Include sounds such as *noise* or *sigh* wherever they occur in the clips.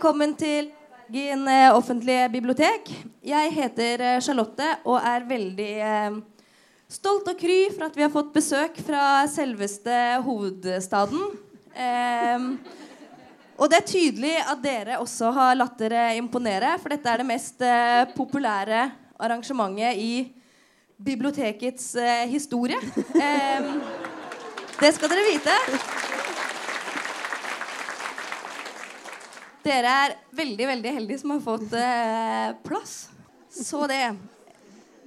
Velkommen til Gin eh, offentlige bibliotek. Jeg heter eh, Charlotte og er veldig eh, stolt og kry for at vi har fått besøk fra selveste hovedstaden. Eh, og det er tydelig at dere også har latt dere imponere, for dette er det mest populære arrangementet i bibliotekets historie. Eh, det skal dere vite. Dere er veldig veldig heldige som har fått eh, plass. Så det.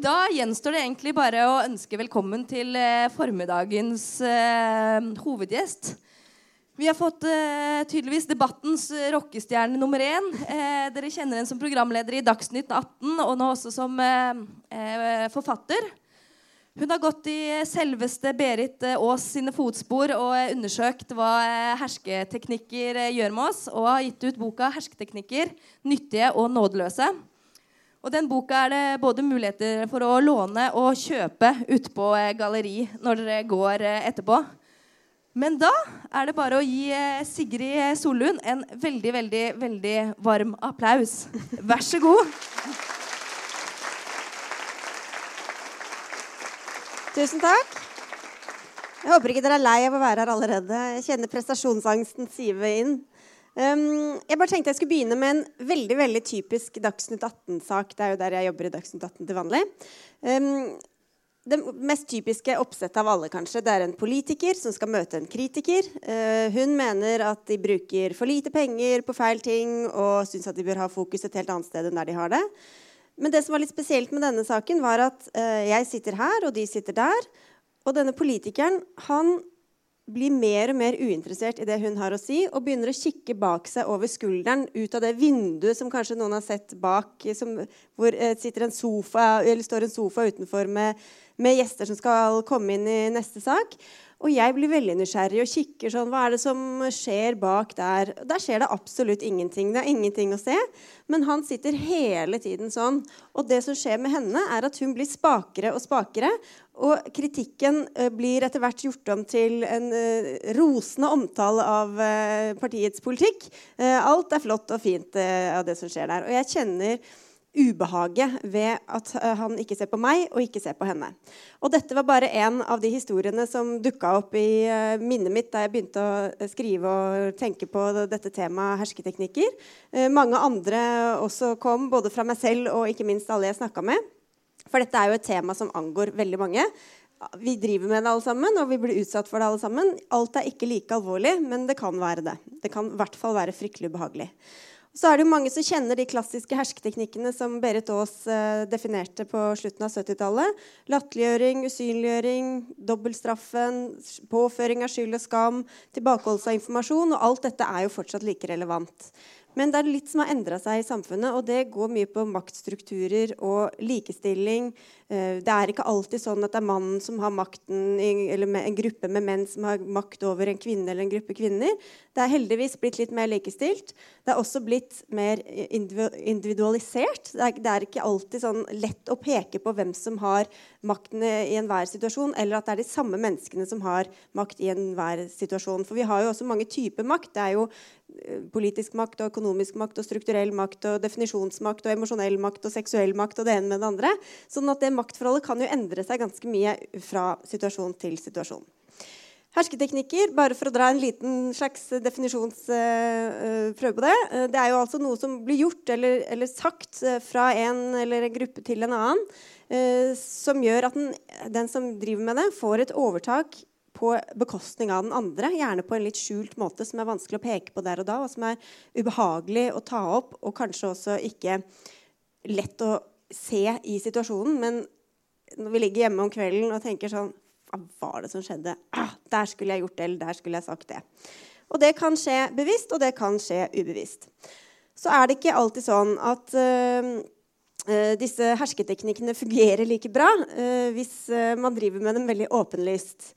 Da gjenstår det egentlig bare å ønske velkommen til eh, formiddagens eh, hovedgjest. Vi har fått eh, tydeligvis debattens rockestjerne nummer én. Eh, dere kjenner henne som programleder i Dagsnytt 18, og nå også som eh, forfatter. Hun har gått i selveste Berit eh, Aas sine fotspor og eh, undersøkt hva eh, hersketeknikker gjør med oss, og har gitt ut boka 'Hersketeknikker nyttige og nådeløse'. Og den boka er det både muligheter for å låne og kjøpe ute på galleri når dere går etterpå. Men da er det bare å gi Sigrid Solund en veldig, veldig, veldig varm applaus. Vær så god. Tusen takk. Jeg håper ikke dere er lei av å være her allerede. Jeg kjenner prestasjonsangsten sive inn. Um, jeg bare tenkte jeg skulle begynne med en veldig veldig typisk Dagsnytt 18-sak. Det er jo der jeg jobber i Dagsnytt 18 til vanlig. Um, det mest typiske oppsettet av alle kanskje, det er en politiker som skal møte en kritiker. Uh, hun mener at de bruker for lite penger på feil ting og syns at de bør ha fokus et helt annet sted enn der de har det. Men det som var litt spesielt med denne saken, var at eh, jeg sitter her, og de sitter der. Og denne politikeren han blir mer og mer uinteressert i det hun har å si, og begynner å kikke bak seg over skulderen ut av det vinduet som kanskje noen har sett bak, som, hvor eh, sitter en sofa, eller står en sofa utenfor med, med gjester som skal komme inn i neste sak. Og jeg blir veldig nysgjerrig og kikker sånn Hva er det som skjer bak der? Der skjer det absolutt ingenting. Det er ingenting å se. Men han sitter hele tiden sånn. Og det som skjer med henne, er at hun blir spakere og spakere. Og kritikken uh, blir etter hvert gjort om til en uh, rosende omtale av uh, partiets politikk. alt er flott og fint av det som skjer der. Og jeg kjenner ubehaget ved at han ikke ser på meg og ikke ser på henne. Og dette var bare en av de historiene som dukka opp i minnet mitt da jeg begynte å skrive og tenke på dette temaet hersketeknikker. mange andre også kom, både fra meg selv og ikke minst alle jeg snakka med. For dette er jo et tema som angår veldig mange. Vi driver med det alle sammen, og vi blir utsatt for det alle sammen. Alt er ikke like alvorlig, men det kan være det. Det kan i hvert fall være fryktelig ubehagelig. Så er det jo mange som kjenner de klassiske hersketeknikkene som Berit Aas eh, definerte på slutten av 70-tallet. Latterliggjøring, usynliggjøring, dobbeltstraffen, påføring av skyld og skam, tilbakeholdelse av informasjon. Og alt dette er jo fortsatt like relevant. Men det er litt som har endra seg i samfunnet, og det går mye på maktstrukturer og likestilling. Eh, det er ikke alltid sånn at det er mannen som har makten, eller en gruppe med menn som har makt over en kvinne eller en gruppe kvinner. Det er heldigvis blitt litt mer likestilt. Det er også blitt mer individualisert. Det er, ikke alltid sånn lett å peke på hvem som har makten i enhver situasjon, eller at det er de samme menneskene som har makt i enhver situasjon. For vi har jo også mange typer makt. Det er jo politisk makt og økonomisk makt og strukturell makt og definisjonsmakt og emosjonell makt og seksuell makt og det ene med det andre. Sånn at det maktforholdet kan jo endre seg ganske mye fra situasjon til situasjon. Hersketeknikker, bare for å dra en liten slags definisjonsprøve uh, på det. Det er jo altså noe som blir gjort eller, eller sagt fra en eller en gruppe til en annen, som gjør at den, den som driver med det, får et overtak på bekostning av den andre, gjerne på en litt skjult måte som er vanskelig å peke på der og da, og som er ubehagelig å ta opp, og kanskje også ikke lett å se i situasjonen. Men når vi ligger hjemme om kvelden og tenker sånn Hva var det som skjedde? Ah, der skulle jeg gjort det, eller der skulle jeg sagt det. Og det kan skje bevisst, og det kan skje ubevisst. Så er det ikke alltid sånn at uh, disse hersketeknikkene fungerer like bra uh, hvis man driver med dem veldig åpenlyst.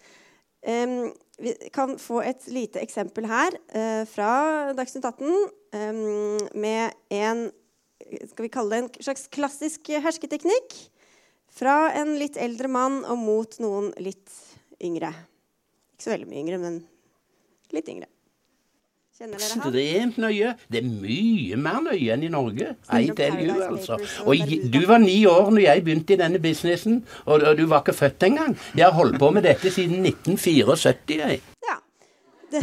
Um, vi kan få et lite eksempel her uh, fra Dagsnytt 18 um, med en skal vi kalle det en slags klassisk hersketeknikk fra en litt eldre mann og mot noen litt yngre. Ikke så veldig mye yngre, men litt yngre. Kjenner dere han? Ekstremt nøye. Det er mye mer nøye enn i Norge. I tell you, altså. Og jeg, du var ni år når jeg begynte i denne businessen, og og du var ikke født engang. Jeg har holdt på med dette siden 1974, jeg. Ja. Det,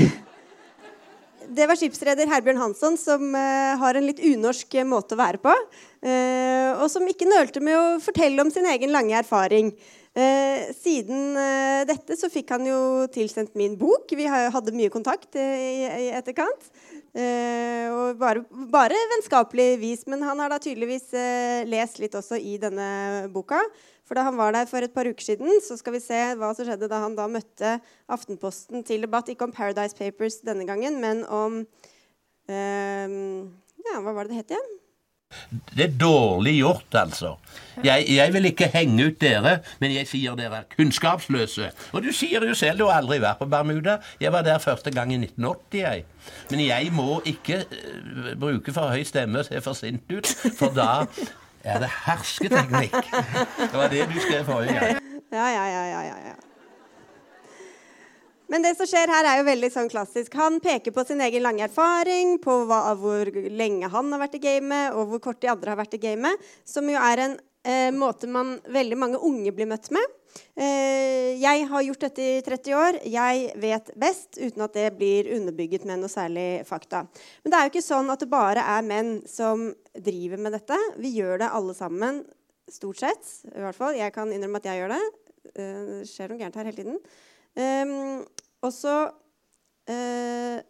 det var skipsreder Herbjørn Hansson, som uh, har en litt unorsk eh, måte å være på. Uh, og som ikke nølte med å fortelle om sin egen lange erfaring. Eh, siden eh, dette så fikk han jo tilsendt min bok. Vi hadde mye kontakt eh, i, etterkant. Eh, og bare, bare vennskapelig vis. Men han har da tydeligvis eh, lest litt også i denne boka. For da han var der for et par uker siden, så skal vi se hva som skjedde da han da møtte Aftenposten til debatt. Ikke om Paradise Papers denne gangen, men om Ja, hva var det det het igjen? Det er dårlig gjort, altså. Jeg, jeg vil ikke henge ut dere, men jeg sier dere er kunnskapsløse. Og du sier jo selv, du har aldri vært på Bermuda. Jeg var der første gang i 1980, jeg. Men jeg må ikke eh, bruke for høy stemme og se for sint ut, for da er det hersketeknikk. Det var det du skrev forrige gang. Ja, ja, ja, ja, ja. Men det som skjer her, er jo veldig sånn klassisk. Han peker på sin egen lange erfaring, på hva, hvor lenge han har vært i gamet, og hvor kort de andre har vært i gamet. Som jo er en eh, måte man veldig mange unge blir møtt med. Eh, jeg har gjort dette i 30 år. Jeg vet best, uten at det blir underbygget med noe særlig fakta. Men det er jo ikke sånn at det bare er menn som driver med dette. Vi gjør det alle sammen, stort sett. I hvert fall. Jeg kan innrømme at jeg gjør det. Eh, Det skjer noe gærent her hele tiden. Um, og så eh,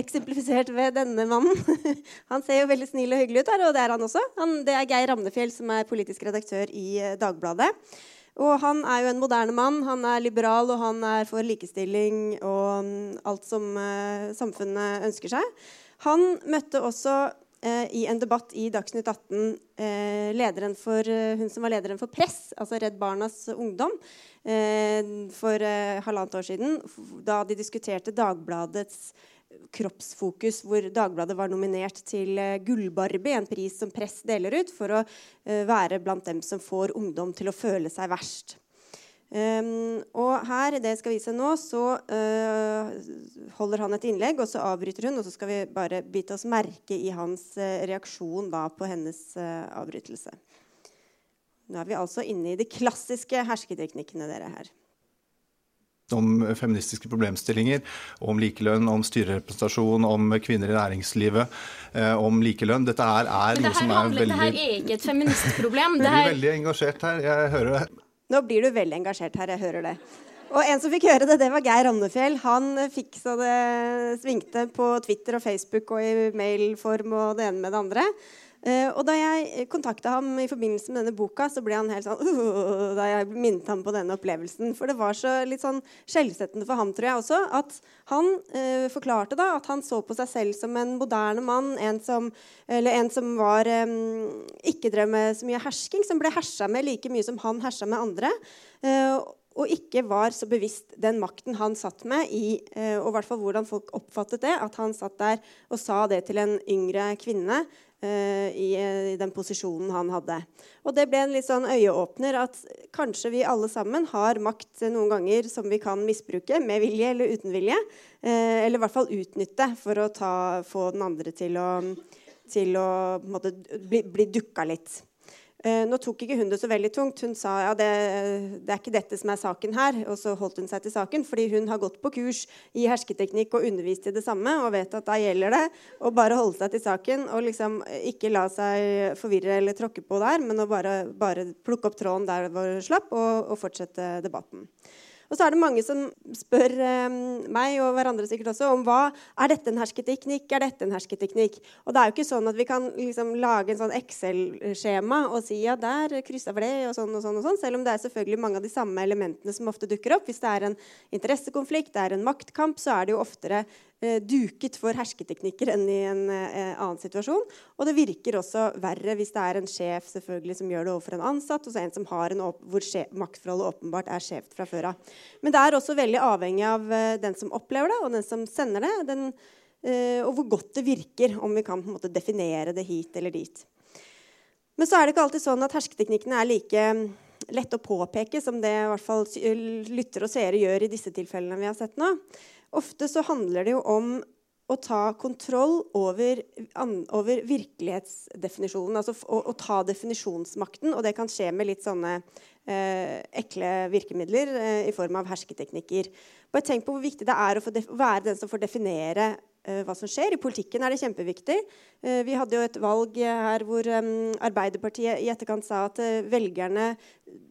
eksemplifisert ved denne mannen. *laughs* han ser jo veldig snill og hyggelig ut, her, og det er han også. Han, det er Geir Ramnefjell som er politisk redaktør i eh, Dagbladet. Og han er jo en moderne mann. Han er liberal, og han er for likestilling og mm, alt som eh, samfunnet ønsker seg. Han møtte også eh, i en debatt i Dagsnytt 18 eh, for, eh, hun som var lederen for Press, altså Redd Barnas ungdom, for eh, halvannet år siden, da de diskuterte Dagbladets kroppsfokus, hvor Dagbladet var nominert til eh, Gullbarbie, en pris som Press deler ut for å eh, være blant dem som får ungdom til å føle seg verst. Um, og her, det jeg skal vise nå, så uh, holder han et innlegg, og så avbryter hun, og så skal vi bare bite oss merke i hans uh, reaksjon da på hennes uh, avbrytelse. Nå er vi altså inne i de klassiske hersketeknikkene dere her. om feministiske problemstillinger, om likelønn, om styrerepresentasjon, om kvinner i næringslivet, eh, om likelønn. Dette her er noe som er veldig Dette her er ikke et feministproblem. *laughs* Du blir veldig engasjert her. Jeg hører det. Nå blir du veldig engasjert her, jeg hører det. Og en som fikk høre det, det var Geir Andefjell. Han fikk så det svingte på Twitter og Facebook og i mailform og det ene med det andre. Eh, og da jeg kontakta ham i forbindelse med denne boka, så ble han helt sånn uh, Da jeg minnet ham på denne opplevelsen. For det var så litt sånn skjellsettende for ham, tror jeg også, at han uh, forklarte da at han så på seg selv som en moderne mann. En som, eller en som var um, ikke drev med så mye hersking, som ble hersa med like mye som han hersa med andre. Uh, og ikke var så bevisst den makten han satt med, i, eh, og i hvert fall hvordan folk oppfattet det. At han satt der og sa det til en yngre kvinne eh, i, eh, i den posisjonen han hadde. Og det ble en litt sånn øyeåpner at kanskje vi alle sammen har makt eh, noen ganger som vi kan misbruke, med vilje eller uten vilje. Eh, eller i hvert fall utnytte for å ta, få den andre til å, til å måte, bli, bli dukka litt. Eh, nå tok ikke hun det så veldig tungt. Hun sa ja, det, det er ikke dette som er saken her. Og så holdt hun seg til saken, fordi hun har gått på kurs i hersketeknikk og undervist i det samme, og vet at da gjelder det å bare holde seg til saken og liksom ikke la seg forvirre eller tråkke på der, men å bare, bare plukke opp tråden der hvor slapp, og, og fortsette debatten. Og så er det mange som spør eh, meg og hverandre sikkert også om hva er dette en hersketeknikk. Er dette en hersketeknikk? Og det er jo ikke sånn at vi kan liksom lage en sånn Excel-skjema og si ja, der kryssa for det, og sånn og sånn, og sånn, selv om det er selvfølgelig mange av de samme elementene som ofte dukker opp. Hvis det er en interessekonflikt, det er en maktkamp, så er det jo oftere duket for hersketeknikker enn i en eh, annen situasjon. Og det virker også verre hvis det er en sjef selvfølgelig som gjør det overfor en ansatt, og så en som har en hvor maktforholdet åpenbart er skjevt fra før av. Men det er også veldig avhengig av eh, den som opplever det, og den som sender det, den, eh, og hvor godt det virker, om vi kan måte definere det hit eller dit. Men så er det ikke alltid sånn at hersketeknikkene er like lett å påpeke som det i hvert fall lyttere og seere gjør i disse tilfellene vi har sett nå. Ofte så handler det jo om å ta kontroll over, over virkelighetsdefinisjonen. Altså å, å, ta definisjonsmakten. Og det kan skje med litt sånne eh, ekle virkemidler eh, i form av hersketeknikker. Bare tenk på hvor viktig det er å, å være den som får definere hva som skjer. I politikken er det kjempeviktig. Eh, vi hadde jo et valg her hvor Arbeiderpartiet i etterkant sa at eh, velgerne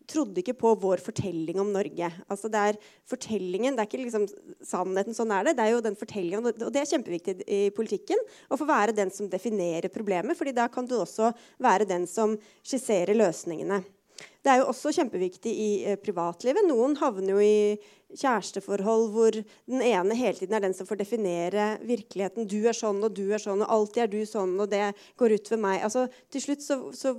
trodde ikke på vår fortelling om Norge. Altså Det er fortellingen, det er ikke liksom sannheten. Sånn er det. Det er jo den fortellingen, og det er kjempeviktig i politikken. Å få være den som definerer problemet, fordi da kan du også være den som skisserer løsningene. Det er jo også kjempeviktig i eh, privatlivet. Noen havner jo i kjæresteforhold hvor den ene hele tiden er den som får definere virkeligheten. 'Du er sånn, og du er sånn, og alltid er du sånn, og det går ut ved meg.' Altså, til slutt så, så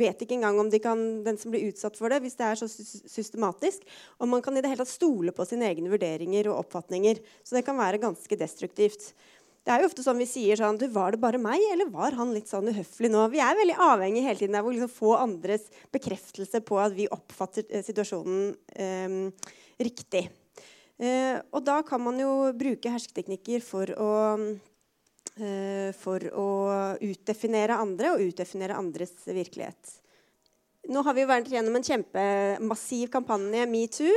vet ikke engang om de kan, den som blir utsatt for det, hvis det er så systematisk. Og man kan i det hele tatt stole på sine egne vurderinger og oppfatninger. Så det kan være ganske destruktivt. Det er jo ofte sånn vi sier sånn du, Var det bare meg, eller var han litt sånn uhøflig nå? Vi er veldig avhengig hele tiden av å liksom få andres bekreftelse på at vi oppfatter eh, situasjonen eh, riktig. Eh, og da kan man jo bruke hersketeknikker for å, eh, for å utdefinere andre og utdefinere andres virkelighet. Nå har vi vært gjennom en kjempemassiv kampanje, metoo.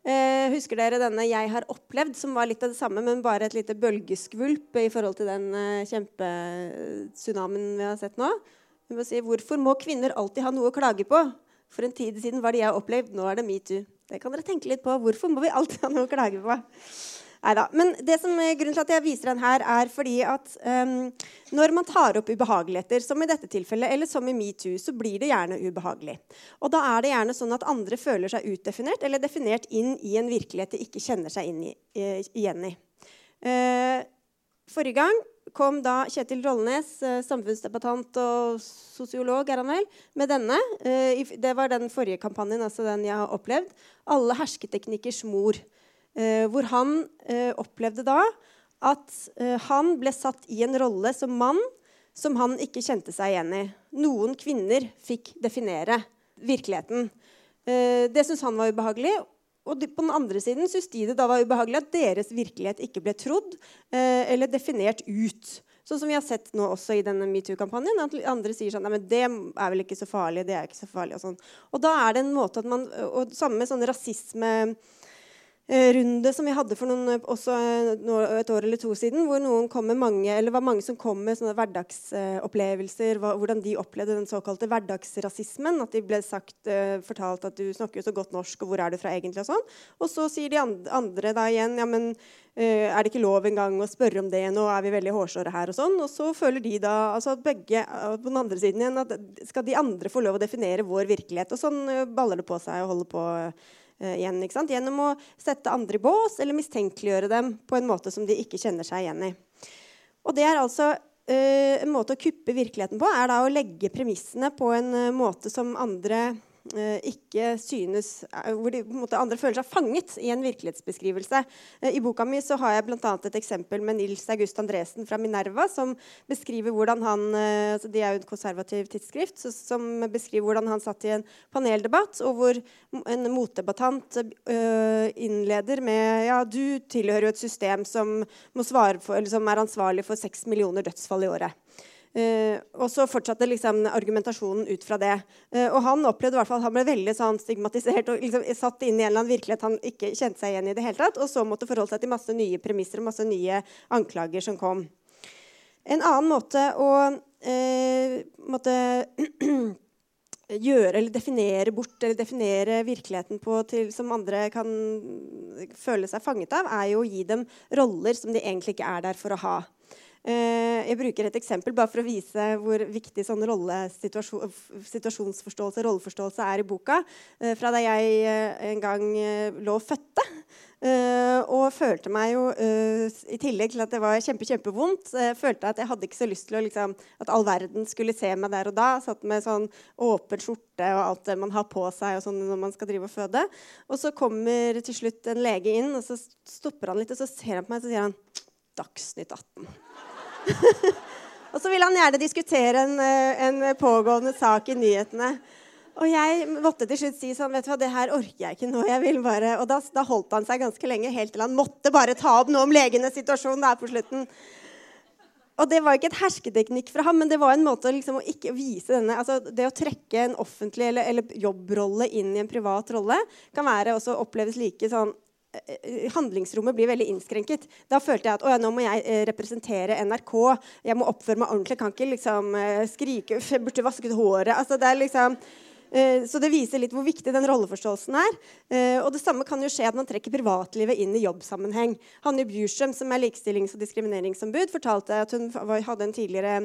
Eh, husker dere denne 'Jeg har opplevd', som var litt av det samme, men bare et lite bølgeskvulp i forhold til den eh, kjempetsunamien vi har sett nå? Vi må si, Hvorfor må kvinner alltid ha noe å klage på? For en tid siden var det jeg har opplevd, nå er det metoo. Det kan dere tenke litt på. Hvorfor må vi alltid ha noe å klage på? Neida. Men det som er grunnen til at jeg viser den her, er fordi at um, når man tar opp ubehageligheter, som i dette tilfellet, eller som i metoo, så blir det gjerne ubehagelig. Og da er det gjerne sånn at andre føler seg utdefinert eller definert inn i en virkelighet de ikke kjenner seg i, uh, igjen i. Uh, forrige gang kom da Kjetil Rollnes, uh, samfunnsdebattant og sosiolog, er han vel, med denne. det var den forrige kampanjen, altså den jeg har opplevd. Alle hersketeknikkers mor. Eh, hvor han eh, opplevde da at eh, han ble satt i en rolle som mann som han ikke kjente seg igjen i. Noen kvinner fikk definere virkeligheten. det syntes han var ubehagelig. Og på den andre siden syntes de det da var ubehagelig at deres virkelighet ikke ble trodd eller definert ut. Sånn som vi har sett nå også i denne metoo-kampanjen. At andre sier sånn Nei, men det er vel ikke så farlig. det er ikke så farlig, Og sånn. Og da er det en måte at man, og samme med sånn rasisme runde som vi hadde for noen, eh, også eh, et år eller to siden, hvor noen kom med mange, eller var mange som kom med sånne hverdagsopplevelser. hvordan de opplevde den såkalte hverdagsrasismen. At de ble sagt, fortalt at du snakker jo så godt norsk, og hvor er du fra egentlig? Og sånn. Og så sier de andre da igjen ja, men er det ikke lov engang å spørre om det? Nå er vi veldig hårsåre her. Og sånn. Og så føler de da altså at begge på den andre siden igjen at skal de andre få lov å definere vår virkelighet? Og sånn baller det på seg og holder på igjen. Gjennom å sette andre i bås eller mistenkeliggjøre dem på en måte som de ikke kjenner seg igjen i. Og det er altså uh, En måte å kuppe virkeligheten på er da å legge premissene på en uh, måte som andre Eh, ikke synes eh, Hvor de, måte, andre føler seg fanget i en virkelighetsbeskrivelse. Eh, I boka mi så har jeg bl.a. et eksempel med Nils August Andresen fra Minerva, som beskriver hvordan han altså De er jo et konservativ tidsskrift, som beskriver hvordan han satt i en paneldebatt, og hvor en motdebattant innleder med Ja, du tilhører jo et system som, må svare for, eller som er ansvarlig for seks millioner dødsfall i året. Uh, og så fortsatte liksom argumentasjonen ut fra det. Uh, og han opplevde i hvert fall at han ble veldig sånn stigmatisert og liksom satt inn i en eller annen virkelighet han ikke kjente seg igjen i det hele tatt, og så måtte forholde seg til masse nye premisser og masse nye anklager som kom. En annen måte å uh, måtte *clears throat* gjøre eller definere bort eller definere virkeligheten på til, som andre kan føle seg fanget av, er jo å gi dem roller som de egentlig ikke er der for å ha. Eh, jeg bruker et eksempel bare for å vise hvor viktig sånn situasjonsforståelse rolleforståelse er i boka. Eh, fra da jeg eh, en gang lå og fødte. og følte meg jo, i tillegg til at det var kjempe, kjempevondt, følte at jeg hadde ikke så lyst til å, liksom, at all verden skulle se meg der og da. Satt med sånn åpen skjorte og alt det man har på seg sånn når man skal drive og føde. Og så kommer til slutt en lege inn, og så stopper han litt, og så ser han på meg og så sier han Dagsnytt 18. *laughs* og så vil han gjerne diskutere en, eh, en, pågående sak i nyhetene. Og jeg måtte til slutt si sånn, vet du hva, det her orker jeg ikke nå. jeg vil bare... Og da, da holdt han seg ganske lenge, helt til han måtte bare ta opp noe om legenes situasjon der på slutten. Og det var ikke et hersketeknikk fra ham, men det var en måte liksom, å ikke vise denne altså Det å trekke en offentlig eller, eller, jobbrolle inn i en privat rolle kan være også oppleves like sånn Handlingsrommet blir veldig innskrenket. Da følte jeg at nå må jeg eh, representere NRK. Jeg må oppføre meg ordentlig. Kan ikke liksom eh, skrike *laughs* Jeg burde vasket håret. Altså, det er liksom Eh, så det viser litt hvor viktig den rolleforståelsen er. Eh, og det samme kan jo skje at man trekker privatlivet inn i jobbsammenheng. Hanne Bjurstrøm, som er likestillings- og diskrimineringsombud, fortalte at hun hadde en tidligere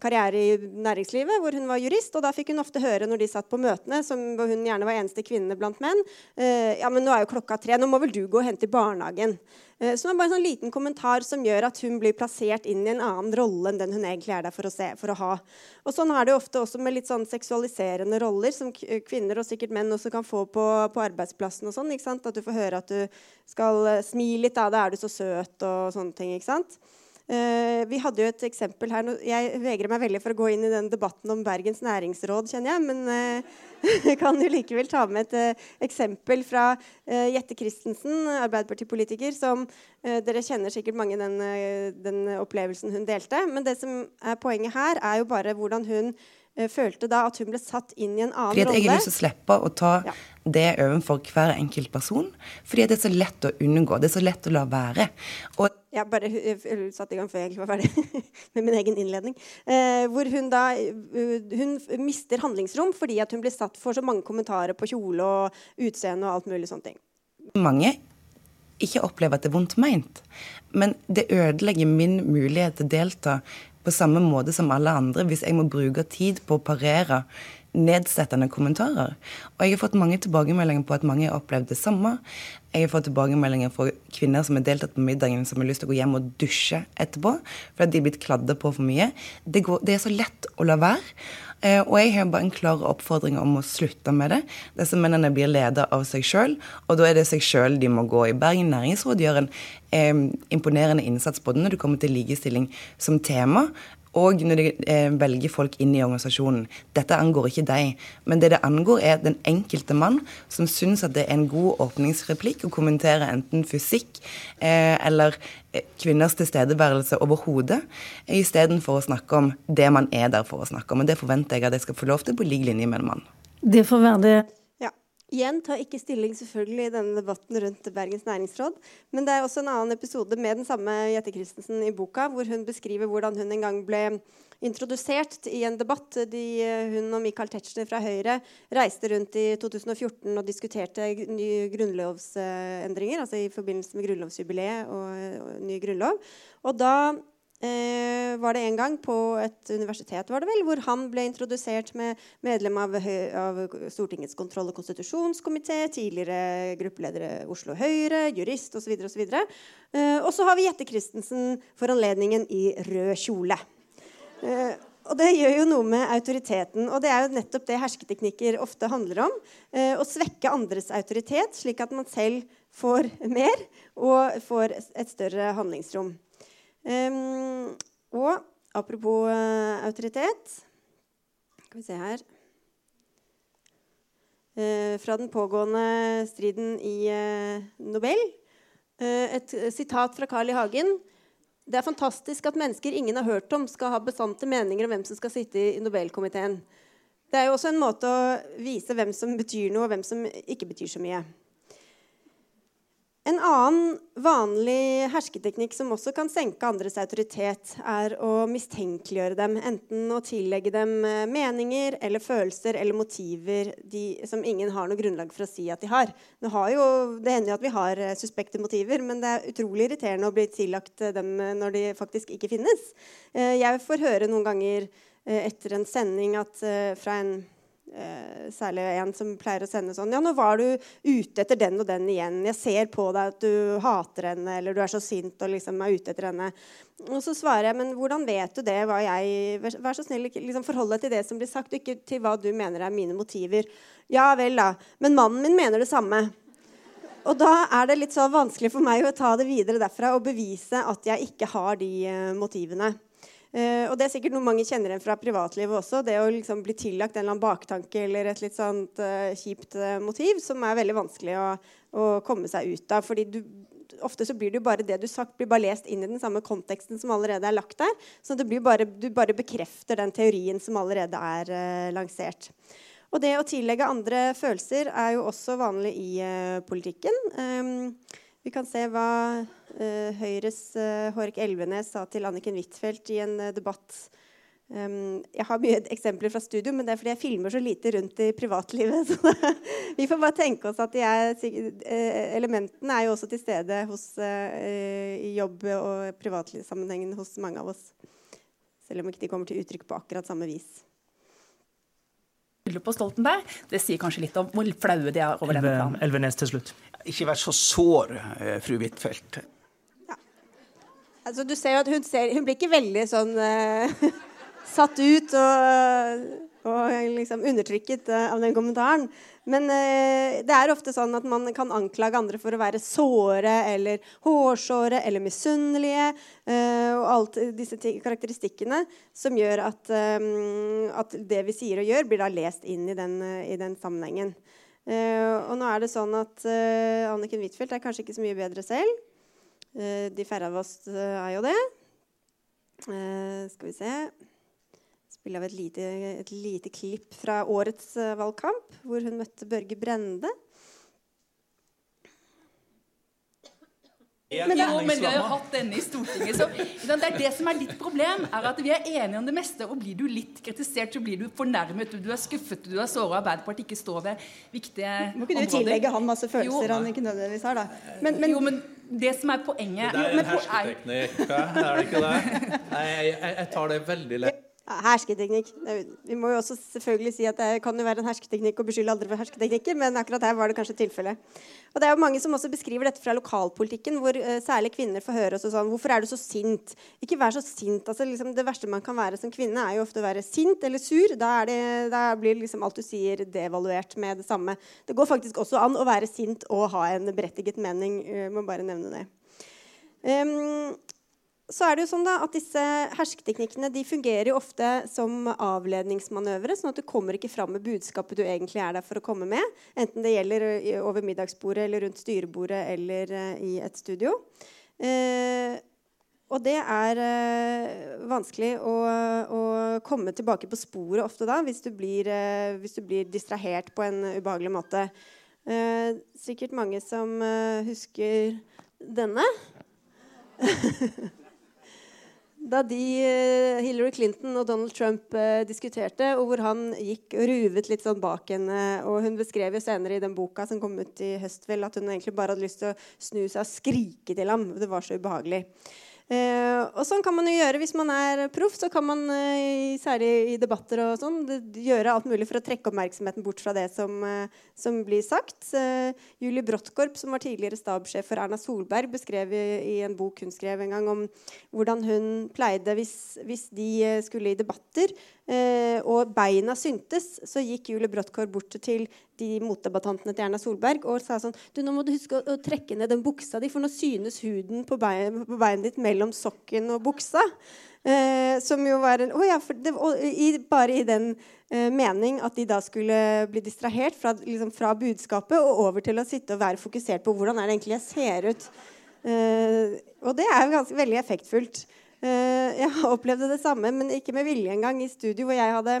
karriere i næringslivet hvor hun var jurist. Og da fikk hun ofte høre når de satt på møtene, som, hun gjerne var eneste kvinne blant menn, eh, ja, men nå er jo klokka tre, nå må vel du gå og hente i barnehagen. Eh, det var bare en sånn liten kommentar som gjør at hun blir plassert inn i en annen rolle enn den hun egentlig er der for å, se, for å ha. Og sånn er det jo ofte også med litt sånn seksualiserende roller som kvinner og sikkert menn også kan få på, på arbeidsplassen. og sånn, ikke sant? At du får høre at du skal smile smi litt, da, da er du så søt og sånne ting. ikke sant? Uh, vi hadde jo et eksempel her Jeg vegrer meg veldig for å gå inn i den debatten om Bergens næringsråd, kjenner jeg. Men *laughs* kan jo likevel ta med et uh, eksempel fra Jette Christensen, Arbeiderpartipolitiker, som dere kjenner sikkert mange den, den opplevelsen hun delte. Men det som er poenget her, er jo bare hvordan hun Eh, følte da at hun ble satt inn i en annen fordi rolle. Jeg har lyst til å slippe å ta ja. det overfor hver enkelt person. Fordi det er så lett å unngå. Det er så lett å la være. Og jeg bare satte i gang før jeg egentlig var ferdig *laughs* med min egen innledning. Eh, hvor hun da uh, hun mister handlingsrom fordi at hun blir satt for så mange kommentarer på kjole og utseende og alt mulig sånne ting. Mange ikke opplever at det er vondt meint, men det ødelegger min mulighet til å delta på samme måte som alle andre hvis jeg må bruke tid på å parere nedsettende kommentarer. Og jeg har fått mange tilbakemeldinger på at mange har opplevd det samme. Jeg har fått tilbakemeldinger fra kvinner som har deltatt på middagen, som har lyst til å gå hjem og dusje etterpå fordi de er blitt kladda på for mye. Det, går, det er så lett å la være. Eh, og jeg har bare en klar oppfordring om å slutte med det. Disse mennene blir leder av seg sjøl, og da er det seg sjøl de må gå i. Bergen næringsråd gjør en eh, imponerende innsats både når det kommer til likestilling som tema, og når de eh, velger folk inn i organisasjonen. Dette angår ikke deg, men det det angår, er den enkelte mann som syns at det er en god åpningsreplikk å kommentere enten fysikk eh, eller eh, kvinners tilstedeværelse overhodet, istedenfor å snakke om det man er der for å snakke om. Og det forventer jeg at jeg skal få lov til på lik linje med en mann. Det får være det Igjen tar ikke stilling selvfølgelig i denne debatten rundt Bergens næringsråd. Men det er også en annen episode med den samme Jette Christensen i boka, hvor hun beskriver hvordan hun en gang ble introdusert i en debatt. De, hun og Michael Tetzschner fra Høyre reiste rundt i 2014 og diskuterte nye grunnlovsendringer, altså i forbindelse med grunnlovsjubileet og, og ny grunnlov. Og da eh, var det en gang på et universitet var det vel, hvor han ble introdusert med medlem av, av Stortingets kontroll- og konstitusjonskomité, tidligere gruppeleder Oslo Høyre, jurist osv. så Eh, og så har vi Jette Christensen for anledningen i rød kjole. Eh, og det gjør jo noe med autoriteten. Og det er jo nettopp det hersketeknikker ofte handler om. Eh, å svekke andres autoritet, slik at man selv får mer og får et større handlingsrom. Um, og apropos uh, autoritet Skal vi se her uh, Fra den pågående striden i uh, Nobel. et sitat fra Carl I. Hagen. Det er fantastisk at mennesker ingen har hørt om, skal ha bestandte meninger om hvem som skal sitte i Nobelkomiteen. Det er jo også en måte å vise hvem som betyr noe, og hvem som ikke betyr så mye. En annen vanlig hersketeknikk som også kan senke andres autoritet, er å mistenkeliggjøre dem. Enten å tillegge dem eh, meninger eller følelser eller motiver de, som ingen har noe grunnlag for å si at de har. Jo, det hender jo at vi har eh, suspekte motiver, men det er utrolig irriterende å bli tillagt eh, dem når de faktisk ikke finnes. Jeg får høre noen ganger etter en sending at, fra en Eh, særlig en som pleier å sende sånn Ja, nå var du ute etter den og den igjen. Jeg ser på deg at du hater henne, eller du er så sint og liksom er ute etter henne. Og så svarer jeg, men hvordan vet du det? Hva jeg, vær så snill, liksom forhold deg til det som blir sagt, ikke til hva du mener er mine motiver. Ja vel, da. Men mannen min mener det samme. Og da er det litt så vanskelig for meg å ta det videre derfra og bevise at jeg ikke har de uh, motivene. Eh, og det er sikkert noe mange kjenner igjen fra privatlivet også. Det å liksom bli tillagt en eller annen baktanke eller et litt sånt uh, kjipt uh, motiv som er veldig vanskelig å, å, komme seg ut av. fordi du, ofte så blir det jo bare det du sagt, blir bare lest inn i den samme konteksten som allerede er lagt der. Så det blir bare, du bare bekrefter den teorien som allerede er uh, lansert. Og det å tillegge andre følelser er jo også vanlig i politikken. Um, vi kan se hva uh, Høyres uh, Hårek Elvenes sa til Anniken Huitfeldt i en uh, debatt. Um, jeg har mye eksempler fra studio, men det er fordi jeg filmer så lite rundt i privatlivet. *laughs* Så vi får bare tenke oss at er, elementene er jo også til stede hos, i jobb- og privatlivssammenhengen hos mange av oss. Selv om ikke de kommer til uttrykk på akkurat samme vis på Stoltenberg, det sier kanskje litt om hvor flaue de er over denne planen. Elvenes til slutt. Ikke vær så sår, eh, fru Huitfeldt. Ja. Altså, du ser jo at hun, ser, hun blir ikke veldig sånn uh, *laughs* satt ut og, og liksom undertrykket uh, av den kommentaren. Men uh, det er ofte sånn at man kan anklage andre for å være såre eller hårsåre eller misunnelige. og alt disse karakteristikkene som gjør at, at, det vi sier og gjør, blir da lest inn i den, i den sammenhengen. Uh, og nå er det sånn at uh, Anniken Huitfeldt er kanskje ikke så mye bedre selv. Uh, de færre av oss er jo det. skal vi se Spille av et lite, et lite klipp fra årets valgkamp, hvor hun møtte Børge Brende. Men, jo, men vi har jo hatt denne i Stortinget. Så, det er det som er ditt problem, er at vi er enige om det meste. Og blir du litt kritisert, så blir du fornærmet, du er skuffet, du er såra. Arbeiderpartiet ikke står ved viktige områder. Må kunne du tillegge han masse følelser jo. han ikke nødvendigvis har, da. Men, men, jo, men det som er poenget Det er en hersketeknikk, er det ikke det? Nei, jeg, jeg tar det veldig lett. Hersketeknikk. Vi må jo også selvfølgelig si at det kan jo være en hersketeknikk å beskylde andre for hersketeknikker, men akkurat her var det kanskje tilfellet. Og det er jo mange som også beskriver dette fra lokalpolitikken, hvor uh, særlig kvinner får høre også sånn Hvorfor er du så sint? Ikke vær så sint. Altså, liksom, det verste man kan være som kvinne, er jo ofte å være sint eller sur. Da, det, da blir liksom alt du sier, devaluert med det samme. Det går faktisk også an å være sint og ha en berettiget mening. Jeg må bare nevne det. Um, så er det jo sånn da, at Disse hersketeknikkene de fungerer jo ofte som avledningsmanøvre. sånn at du kommer ikke fram med budskapet du egentlig er der for å komme med. Enten det gjelder over middagsbordet eller rundt styrebordet eller i et studio. Uh, og det er uh, vanskelig å, å, komme tilbake på sporet ofte da, hvis du blir, hvis du blir distrahert på en ubehagelig måte. sikkert mange som husker denne. *laughs* da de, eh, Hillary Clinton og Donald Trump eh, diskuterte, og hvor han gikk og ruvet litt sånn bak henne. Og hun beskrev jo senere i den boka som kom ut i høst vel, at hun egentlig bare hadde lyst til å snu seg og skrike til ham. Det var så ubehagelig. Eh, og sånn kan man jo gjøre hvis man er proff. Så kan man, eh, særlig i debatter og sånn, gjøre alt mulig for å trekke oppmerksomheten bort fra det som, eh, som blir sagt. Eh, Julie Bråttkorp, som var tidligere stabssjef for Erna Solberg, beskrev i, i, en bok hun skrev en gang om hvordan hun pleide, hvis, hvis de eh, skulle i debatter og beina syntes, så gikk Julie Bråttkorp bort til de motdebattantene til Erna Solberg og sa sånn du, nå må du huske å trekke ned den buksa di, for nå synes huden på, bein, på beinet ditt mellom sokken og buksa. Eh, som jo var en, oh ja, det, og, i, Bare i den eh, mening at de da skulle bli distrahert fra, liksom, fra, budskapet og over til å sitte og være fokusert på hvordan er det egentlig jeg ser ut. Eh, og det er jo ganske veldig effektfullt. Uh, jeg opplevde det samme, men ikke med vilje engang, i studio hvor jeg hadde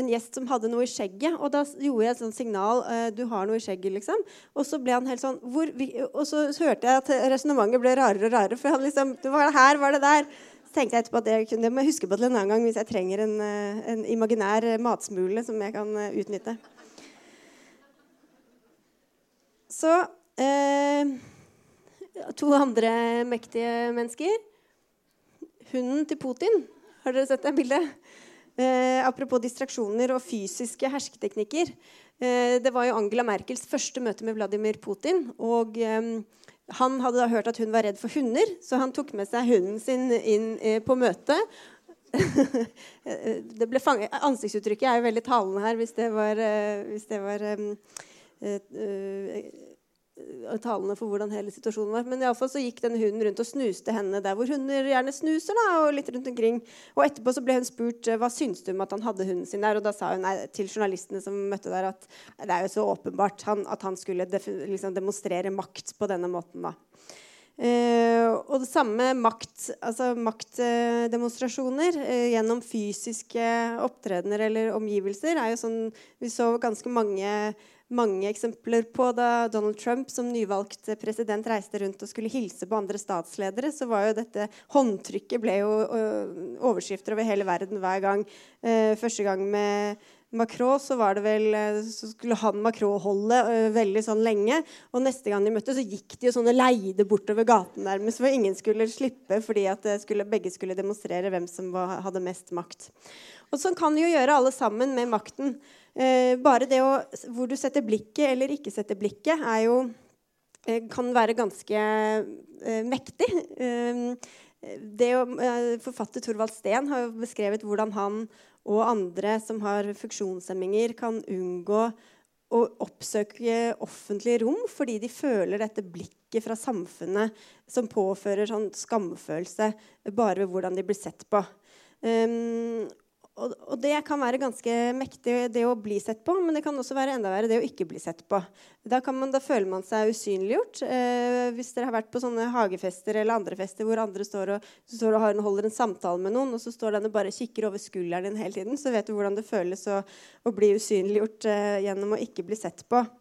en gjest som hadde noe i skjegget. Og da gjorde jeg et sånt signal uh, 'Du har noe i skjegget', liksom. Og så ble han helt sånn Og så hørte jeg at resonnementet ble rarere og rarere. For han liksom det var det her, var det der? Så tenkte jeg etterpå at det, det må jeg huske på til en annen gang hvis jeg trenger en, uh, en imaginær matsmule som jeg kan utnytte. Så To andre mektige mennesker hunden til Putin. Har dere sett det bildet? Eh, apropos distraksjoner og fysiske hersketeknikker. Eh, det var jo Angela Merkels første møte med Vladimir Putin. Og eh, han hadde da hørt at hun var redd for hunder, så han tok med seg hunden sin inn eh, på møtet. *laughs* Ansiktsuttrykket er jo veldig talende her hvis det var, eh, hvis det var eh, talende for hvordan hele situasjonen var. Men i alle fall så gikk denne hunden rundt og snuste henne der hvor hunder gjerne snuser. da, Og litt rundt omkring. Og etterpå så ble hun spurt hva syns du om at han hadde hunden sin der. Og da sa hun nei, til journalistene som møtte der, at det er jo så åpenbart han, at han skulle liksom demonstrere makt på denne måten. da. Uh, og det samme makt, altså maktdemonstrasjoner uh, uh, gjennom fysiske opptredener eller omgivelser er jo sånn Vi så ganske mange, mange, eksempler på da Donald Trump som nyvalgt president reiste rundt og skulle hilse på andre statsledere. Så var jo dette håndtrykket ble jo overskrifter over hele verden hver gang. første gang med Macron så var det vel, eh, så skulle han Macron holde uh, veldig sånn lenge. Og neste gang de møttes, så gikk de jo sånne leide bortover gaten nærmest for ingen skulle slippe fordi at skulle, begge skulle demonstrere hvem som var, hadde mest makt. Og sånn kan jo gjøre alle sammen med makten. Uh, bare det å, hvor du setter blikket eller ikke setter blikket, er jo, uh, kan være ganske mektig. det å, forfatter Thorvald Steen har jo beskrevet hvordan han og andre som har funksjonshemminger, kan unngå å oppsøke offentlige rom fordi de føler dette blikket fra samfunnet som påfører sånn skamfølelse bare ved hvordan de blir sett på. Um, og, og, det kan være ganske mektig, det å bli sett på, men det kan også være enda verre det å ikke bli sett på. Da, man, da føler man seg usynliggjort. Eh, hvis dere har vært på sånne hagefester eller andre fester hvor andre står og, står og holder en samtale med noen, og så står den og bare kikker over skulderen din hele tiden, så vet du hvordan det føles å, å bli usynliggjort eh, gjennom å ikke bli sett på. *clears throat*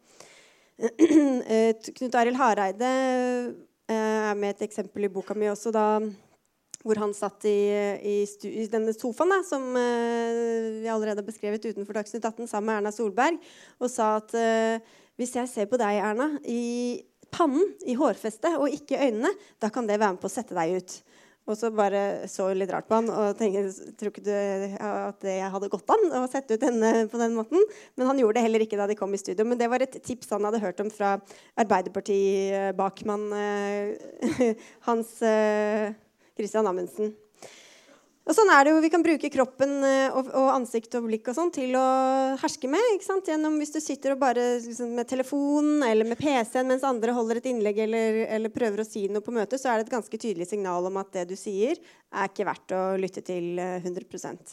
Eh, Knut Arild Hareide eh, er med et eksempel i boka mi også. da hvor han satt i, i, i denne sofaen da, som uh, vi allerede har beskrevet utenfor Dagsnytt 18 sammen med Erna Solberg, og sa at uh, hvis jeg ser på deg, Erna, i pannen, i hårfestet, og ikke i øynene, da kan det være med på å sette deg ut. Og så bare så litt rart på han og tenkte tror ikke du at det hadde gått an å sette ut henne på den måten. Men han gjorde det heller ikke da de kom i studio. Men det var et tips han hadde hørt om fra Arbeiderparti-bakmann eh, *laughs* Hans Christian Amundsen. Og sånn er det jo, Vi kan bruke kroppen eh, og, ansikt og blikk og sånn til å herske med. ikke sant? Gjennom Hvis du sitter og bare liksom, med telefonen eller med PC-en mens andre holder et innlegg eller, eller, prøver å si noe på møtet, så er det et ganske tydelig signal om at det du sier, er ikke verdt å lytte til 100 eh,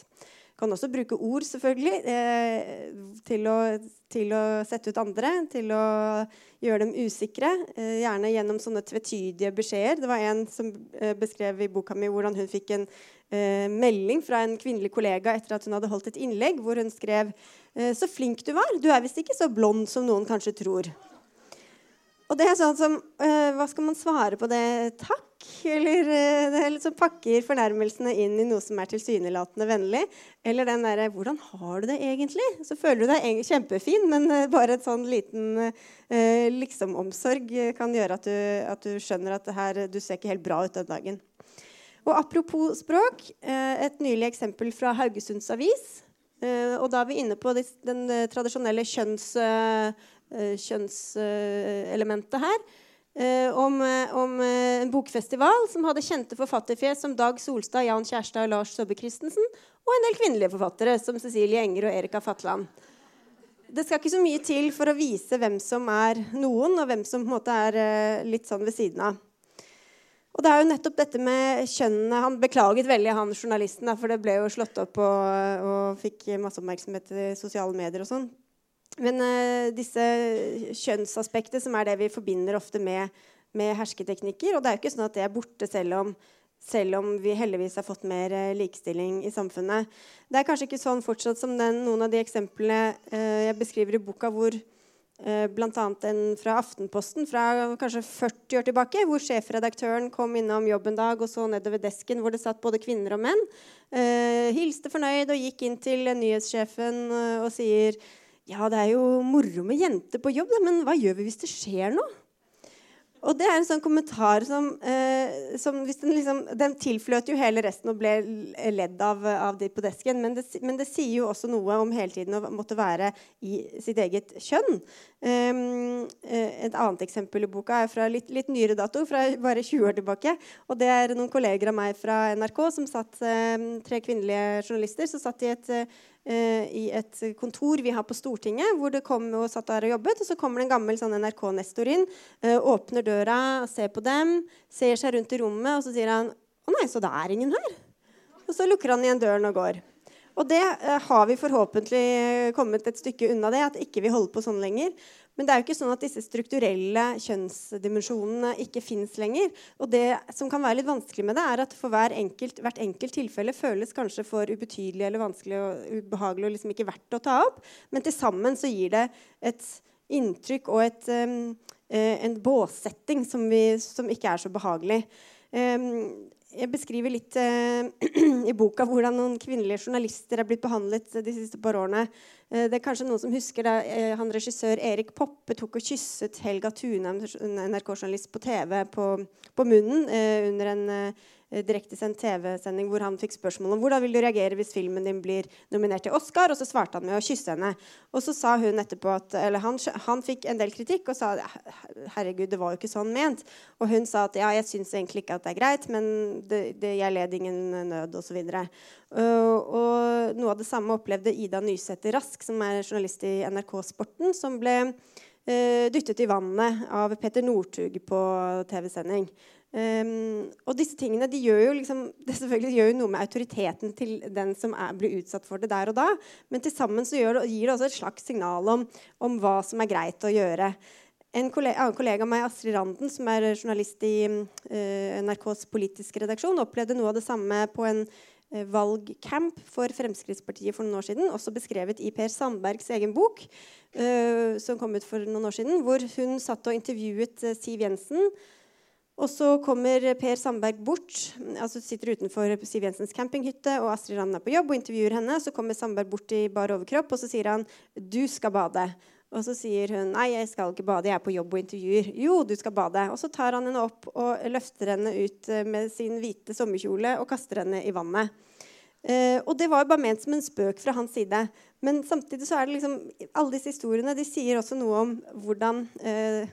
kan også bruke ord, selvfølgelig, eh, til, å, til, å, sette ut andre. Til å gjøre dem usikre. Eh, gjerne gjennom sånne tvetydige beskjeder. Det var en som eh, beskrev i boka mi hvordan hun fikk en eh, melding fra en kvinnelig kollega etter at hun hadde holdt et innlegg, hvor hun skrev eh, Så flink du var. Du er visst ikke så blond som noen kanskje tror. Og det er sånn som uh, Hva skal man svare på det? Takk? Eller det er liksom pakker fornærmelsene inn i noe som er tilsynelatende vennlig. Eller den derre 'Hvordan har du det egentlig?' Så føler du deg kjempefin, men uh, bare et sånn liten liksom-omsorg kan gjøre at du, at du skjønner at her, du ser ikke helt bra ut den dagen. Og apropos språk, et nylig eksempel fra Haugesunds Avis. og da er vi inne på den tradisjonelle kjønns Eh, kjønnselementet her. Eh, om, eh, om, en bokfestival som hadde kjente forfatterfjes som Dag Solstad, Jan Kjærstad og Lars Saabye Christensen, og en del kvinnelige forfattere som Cecilie Enger og Erika Fatland. Det skal ikke så mye til for å vise hvem som er noen, og hvem som på en måte er litt sånn ved siden av. Og det er jo nettopp dette med kjønnene Han beklaget veldig, han journalisten, for det ble jo slått opp og, og fikk masse oppmerksomhet i sosiale medier og sånn. Men uh, disse kjønnsaspektet, som er det vi forbinder ofte med, med, hersketeknikker Og det er jo ikke sånn at det er borte selv om, selv om vi heldigvis har fått mer uh, likestilling i samfunnet. Det er kanskje ikke sånn fortsatt som den, noen av de eksemplene uh, jeg beskriver i boka, hvor uh, bl.a. en fra Aftenposten fra kanskje 40 år tilbake, hvor sjefredaktøren kom innom jobb en dag og så nedover desken hvor det satt både kvinner og menn. hilste fornøyd og gikk inn til nyhetssjefen og sier ja, det er jo moro med jenter på jobb, men hva gjør vi hvis det skjer noe? Og det er en sånn kommentar som, eh, som den, liksom, den tilfløt jo hele resten og ble ledd av, av de på desken. Men det, men det, sier jo også noe om hele tiden å måtte være i sitt eget kjønn. Um, et annet eksempel i boka er fra litt, litt, nyere dato, fra bare 20 år tilbake. Og det er noen kolleger av meg fra NRK som satt um, tre kvinnelige journalister som satt i et, eh, i et kontor vi har på Stortinget, hvor det kom og satt der og jobbet. Og så kommer det en gammel sånn NRK-nestor inn, eh, åpner døra, ser på dem, ser seg rundt i rommet, og så sier han Å nei, så det er ingen her? Og så lukker han igjen døren og går. Og det eh, har vi forhåpentlig kommet et stykke unna det, at ikke vi holder på sånn lenger. Men det er jo ikke sånn at disse strukturelle kjønnsdimensjonene ikke fins lenger. Og det som kan være litt vanskelig med det, er at for enkelt, hvert enkelt tilfelle føles kanskje for ubetydelig eller vanskelig og ubehagelig og liksom ikke verdt å ta opp. Men til sammen så gir det et inntrykk og et, um, en båssetting som, vi, som, ikke er så behagelig. Um, jeg beskriver litt uh, *clears throat* i boka hvordan noen kvinnelige journalister er blitt behandlet de siste par årene. Uh, det er kanskje noen som husker da uh, han regissør Erik Poppe tok og kysset Helga Tunheim, NRK-journalist, på TV på, på munnen under en Eh, direktesendt TV-sending hvor han fikk spørsmål om hvordan vil du reagere hvis filmen din blir nominert til Oscar, og så svarte han med å kysse henne. Og så sa hun etterpå at Eller han, han fikk en del kritikk og sa herregud, det var jo ikke sånn ment. Og hun sa at ja, jeg syns egentlig ikke at det er greit, men det, det, jeg led ingen nød, osv. Uh, og noe av det samme opplevde Ida Nysæter Rask, som er journalist i NRK Sporten, som ble uh, dyttet i vannet av Peter Northug på TV-sending. Um, og disse tingene de gjør jo liksom, *laughs* det selvfølgelig gjør jo noe med autoriteten til den som er, blir utsatt for det der og da. Men til sammen så det, gir det også et slags signal om, om, hva som er greit å gjøre. En kollega, annen kollega av meg, Astrid Randen, som er journalist i uh, NRKs politiske redaksjon, opplevde noe av det samme på en uh, valgcamp for Fremskrittspartiet for noen år siden. Også beskrevet i Per Sandbergs egen bok, uh, som kom ut for noen år siden, hvor hun satt og intervjuet Siv Jensen og så kommer Per Sandberg bort, altså sitter utenfor Siv Jensens campinghytte, og Astrid Randen er på jobb og intervjuer henne. Så kommer Sandberg bort i bar overkropp og så sier han 'du skal bade'. Og så sier hun 'nei, jeg skal ikke bade, jeg er på jobb og intervjuer'. 'Jo, du skal bade'. Og så tar han henne opp og løfter henne ut eh, med sin hvite sommerkjole og kaster henne i vannet. Eh, og det var jo bare ment som en spøk fra hans side. Men samtidig så er det liksom alle disse historiene de sier også noe om hvordan eh,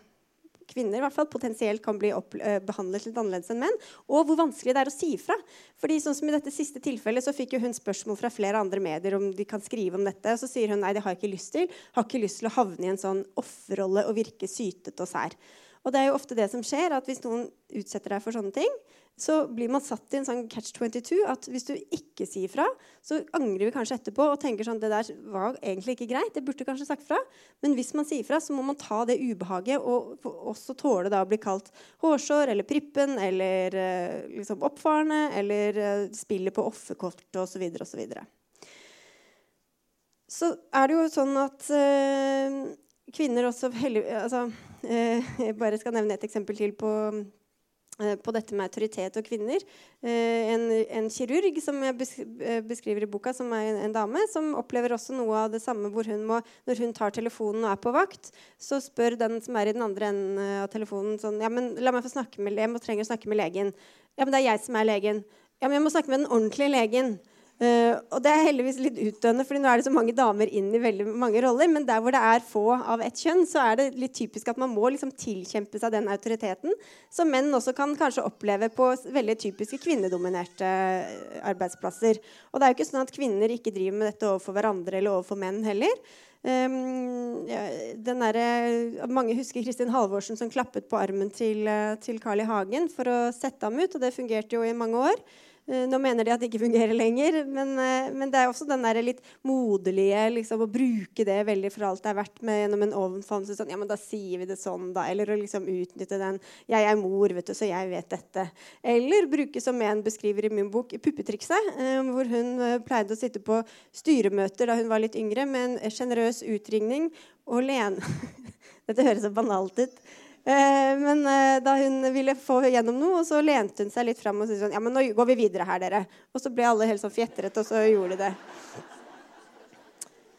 kvinner i hvert fall, potensielt kan bli opp, uh, behandlet litt annerledes enn menn. Og hvor vanskelig det er å si ifra. Fordi sånn som I dette siste tilfellet så fikk jo hun spørsmål fra flere andre medier om de kan skrive om dette. Og så sier hun nei, det har jeg ikke lyst til. Har ikke lyst til å havne i en sånn offerrolle og virke sytete og sær. Og det er jo ofte det som skjer, at hvis noen utsetter deg for sånne ting, så blir man satt i en sånn catch 22 at hvis du ikke sier fra, så angrer vi kanskje etterpå og tenker sånn Det der var egentlig ikke greit. Det burde kanskje sagt fra. Men hvis man sier fra, så må man ta det ubehaget og også tåle da å bli kalt hårsår eller prippen eller uh, liksom oppfarende eller uh, spillet på offerkort osv. osv. Så, er det jo sånn at øh, kvinner også heldig, altså, *laughs* Jeg bare skal nevne et eksempel til på Eh, på dette med autoritet og kvinner. Eh, en, en, kirurg som jeg eh, beskriver i boka, som er en, en, dame, som opplever også noe av det samme hvor hun må, når hun tar telefonen og er på vakt, så spør den som er i den andre enden av telefonen sånn ja, men la meg få snakke med, Jeg må trenger å snakke med legen. Ja, men det er jeg som er legen. Ja, men jeg må snakke med den ordentlige legen. Uh, og det er heldigvis litt utdøende, fordi nå er det så mange damer inn i veldig mange roller. Men der hvor det er få av ett kjønn, så er det litt typisk at man må liksom tilkjempe seg den autoriteten. Som menn også kan kanskje oppleve på veldig typiske kvinnedominerte eh, arbeidsplasser. Og det er jo ikke sånn at kvinner ikke driver med dette overfor hverandre eller overfor menn heller. Um, ja, der, mange husker Kristin Halvorsen som klappet på armen til, eh, til Carl I. Hagen for å sette ham ut, og det fungerte jo i mange år. Eh, nå mener de at det ikke fungerer lenger, men, eh, men det er også den der litt moderlige liksom, Å bruke det veldig for alt det er verdt med gjennom en ovenfavnelse. Sånn, ja, men da sier vi det sånn, da. Eller å liksom utnytte den 'Jeg er mor, vet du, så jeg vet dette'. Eller bruke, som en beskriver i min bok, puppetrikset. Eh, hvor hun pleide å sitte på styremøter da hun var litt yngre, med en sjenerøs utringning og lene *laughs* Dette høres så banalt ut. Eh, men eh, da hun ville få gjennom noe, så lente hun seg litt fram og sa sånn Ja, men nå går vi videre her, dere. Og så ble alle helt sånn fjetret, og så gjorde de det.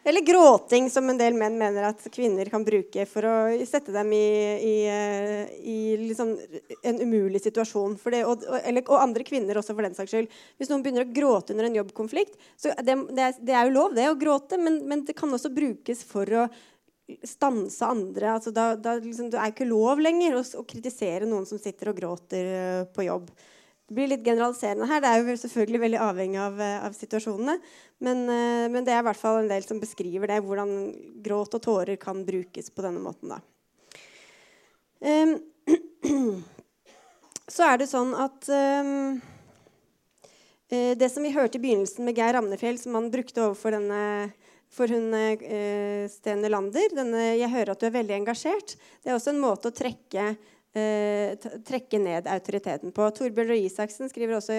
Eller gråting, som en del menn mener at kvinner kan bruke for å sette dem i, i, eh, i liksom en umulig situasjon. Det, og, eller, og, andre kvinner også, for den saks skyld. Hvis noen begynner å gråte under en jobbkonflikt så det, det, er, det er, jo lov det å gråte, men, men, det kan også brukes for å stanse andre. Altså, da, da liksom, det er ikke lov lenger å, å, kritisere noen som sitter og gråter uh, på jobb. det blir litt generaliserende her. Det er jo selvfølgelig veldig avhengig av, eh, av situasjonene. Men, uh, men, det er i hvert fall en del som beskriver det, hvordan gråt og tårer kan brukes på denne måten. Da. Um, *clears throat* så er det sånn at um, Det som vi hørte i begynnelsen med Geir Ramnefjell, som han brukte overfor denne for hun eh, Sten Lander denne, 'Jeg hører at du er veldig engasjert', det er også en måte å trekke eh, trekke ned autoriteten på. Torbjørn Røe Isaksen også,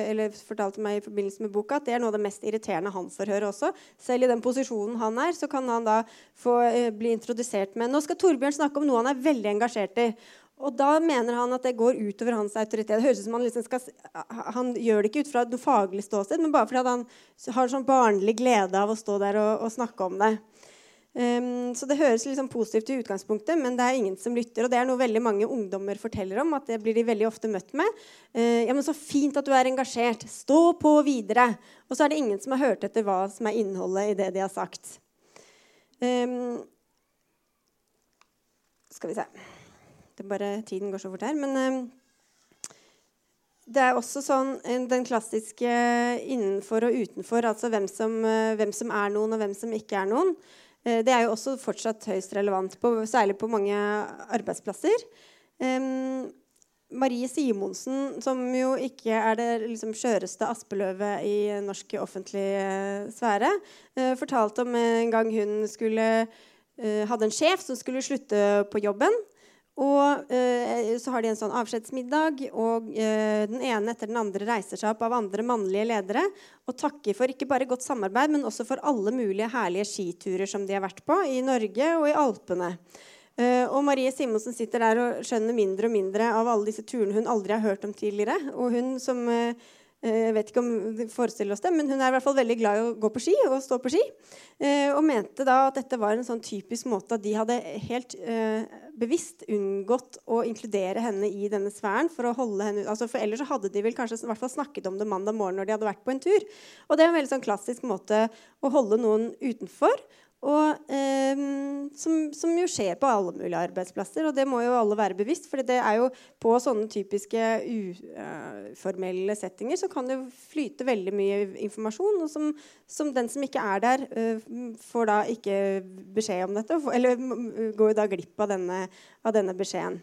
fortalte meg i forbindelse med boka at det er noe av det mest irriterende han får høre også. Selv i den posisjonen han er, så kan han da få eh, bli introdusert med Nå skal Torbjørn snakke om noe han er veldig engasjert i. Og da mener han at det går utover hans autoritet. Det høres ut som Han liksom skal, han gjør det ikke ut fra noe faglig ståsted, men bare fordi han har sånn barnlig glede av å stå der og, og snakke om det. Um, så det høres liksom positivt i utgangspunktet, men det er ingen som lytter. Og det er noe veldig mange ungdommer forteller om. at Det blir de veldig ofte møtt med. Uh, ja, men 'Så fint at du er engasjert. Stå på videre.' Og så er det ingen som har hørt etter hva som er innholdet i det de har sagt. Um, skal vi se det bare, Tiden går så fort her. Men um, det er også sånn den klassiske innenfor og utenfor, altså hvem som, hvem som er noen, og hvem som ikke er noen. Eh, det er jo også fortsatt høyst relevant, på, særlig på mange arbeidsplasser. Um, Marie Simonsen, som jo ikke er det liksom, skjøreste aspeløvet i norsk offentlig uh, sfære, uh, fortalte om en gang hun skulle, uh, hadde en sjef som skulle slutte på jobben. Og eh, så har de en sånn avskjedsmiddag, og eh, den ene etter den andre reiser seg opp av andre mannlige ledere og takker for ikke bare godt samarbeid, men også for alle mulige herlige skiturer som de har vært på i Norge og i Alpene. Eh, og Marie Simonsen sitter der og skjønner mindre og mindre av alle disse turene hun aldri har hørt om tidligere. Og hun som eh, jeg vet ikke om vi forestiller oss det, men Hun er i hvert fall veldig glad i å gå på ski og stå på ski. Eh, og mente da at dette var en sånn typisk måte at de hadde helt eh, bevisst unngått å inkludere henne i denne sfæren. For å holde henne, altså for ellers hadde de vel kanskje hvert fall snakket om det mandag morgen når de hadde vært på en tur. Og det er en veldig sånn klassisk måte å holde noen utenfor. Og, eh, som, som, jo skjer på alle mulige arbeidsplasser. Og det må jo alle være bevisst. For det er jo på sånne typiske uformelle settinger så kan det flyte veldig mye informasjon. Og som, som den som ikke er der, uh, får da ikke beskjed om dette. Eller *laughs* går jo da glipp av denne, av denne beskjeden.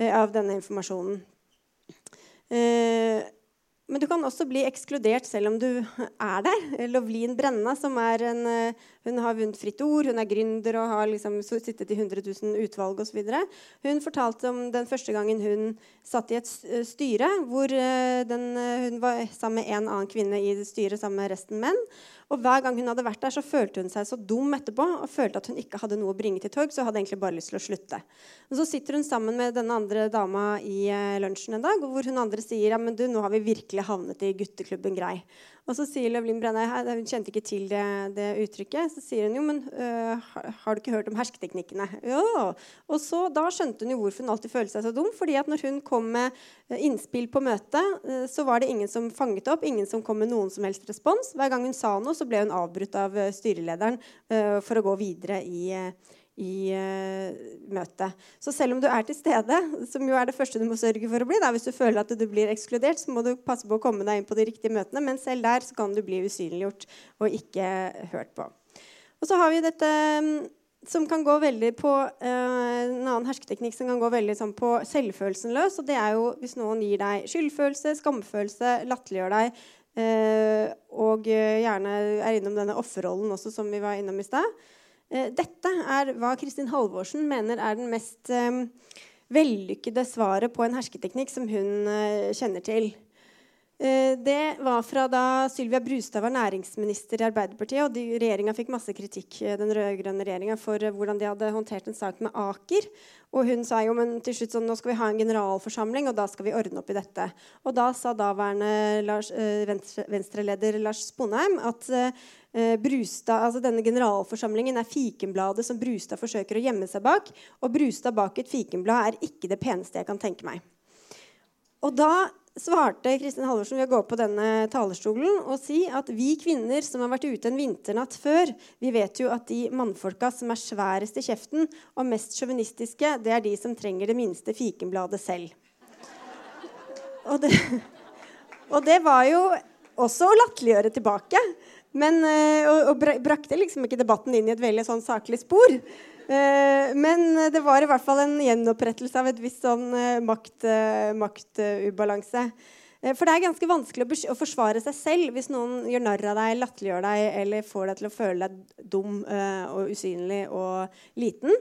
Uh, av denne informasjonen. Uh, men du kan også bli ekskludert selv om du er der. Lovlin Brenna, som er en, eh, hun har vunnet Fritt Ord, hun er gründer og har liksom sittet i 100 000 utvalg osv. Hun fortalte om den første gangen hun satt i et eh, styre hvor eh, den, hun var sammen med en annen kvinne i styret sammen med resten menn. Og hver gang hun hadde vært der, så følte hun seg så dum etterpå og følte at hun ikke hadde noe å bringe til torg, så hadde egentlig bare lyst til å slutte. Og Så sitter hun sammen med denne andre dama i lunsjen en dag, hvor hun andre sier ja, men du, nå har vi virkelig havnet i gutteklubben Grei. Og så sier Løvlin Brenna Hun kjente ikke til det, det, uttrykket. Så sier hun jo, men øh, har du ikke hørt om hersketeknikkene? Ja. Og så, Da skjønte hun jo hvorfor hun alltid følte seg så dum. fordi at når hun kom med øh, innspill på møtet, øh, så var det ingen som fanget opp, ingen som kom med noen som helst respons. Hver gang hun sa noe, så ble hun avbrutt av øh, styrelederen øh, for å gå videre i øh, i uh, møtet. Så selv om du er til stede, som jo er det første du må sørge for å bli, da, hvis du føler at du blir ekskludert, så må du passe på å komme deg inn på de riktige møtene. Men selv der så kan du bli usynliggjort og ikke hørt på. Og så har vi dette um, som kan gå veldig på uh, En annen hersketeknikk som kan gå veldig sånn, på selvfølelsen løs. Og det er jo hvis noen gir deg skyldfølelse, skamfølelse, latterliggjør deg, uh, og gjerne er innom denne offerrollen også, som vi var innom i stad. Eh, dette er hva Kristin Halvorsen mener er den mest eh, vellykkede svaret på en hersketeknikk som hun eh, kjenner til. Det var fra da Sylvia Brustad var næringsminister i Arbeiderpartiet. og Regjeringa fikk masse kritikk den rød-grønne regjeringa, for hvordan de hadde håndtert en sak med Aker. Og hun sa jo men til slutt sånn, nå skal vi ha en generalforsamling, og da skal vi ordne opp i dette. Og da sa daværende Lars, Venstre-leder Lars Sponheim at eh, Brustad, altså denne generalforsamlingen er fikenbladet som Brustad forsøker å gjemme seg bak. Og Brustad bak et fikenblad er ikke det peneste jeg kan tenke meg. Og da svarte Kristin Halvorsen ved å gå på denne talerstolen og si at vi kvinner som har vært ute en vinternatt før, vi vet jo at de mannfolka som er sværest i kjeften og mest sjåvinistiske, det er de som trenger det minste fikenbladet selv. Og det, Og det var jo også å latterliggjøre tilbake. Men, eh, og, og brakte liksom ikke debatten inn i et veldig sånn saklig spor. Eh, men det var i hvert fall en gjenopprettelse av et visst sånn eh, makt, maktubalanse. For det er ganske vanskelig å, forsvare seg selv hvis noen gjør narr av deg, latterliggjør deg eller får deg til å føle deg dum og usynlig og liten.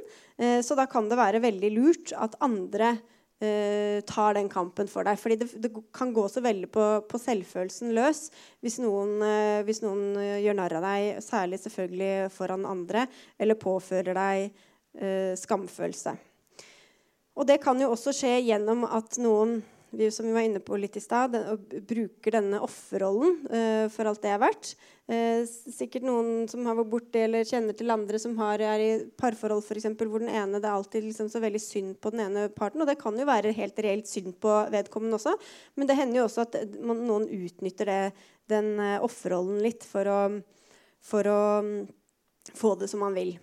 Så da kan det være veldig lurt at andre uh, tar den kampen for deg. Fordi det, det kan gå så veldig på, på selvfølelsen løs hvis noen, uh, hvis noen uh, gjør narr av deg, særlig selvfølgelig foran andre, eller påfører deg skamfølelse. Og det kan jo også skje gjennom at noen vi, som vi var inne på litt i stad, bruker denne offerrollen uh, for alt det er verdt. Uh, sikkert noen som har vært borti eller kjenner til andre som har, er i parforhold for eksempel, hvor den ene det er alltid liksom så veldig synd på den ene parten. Og det kan jo være helt reelt synd på vedkommende også, men det hender jo også at man, noen utnytter det, den uh, offerrollen litt for å, for å um, få det som man vil.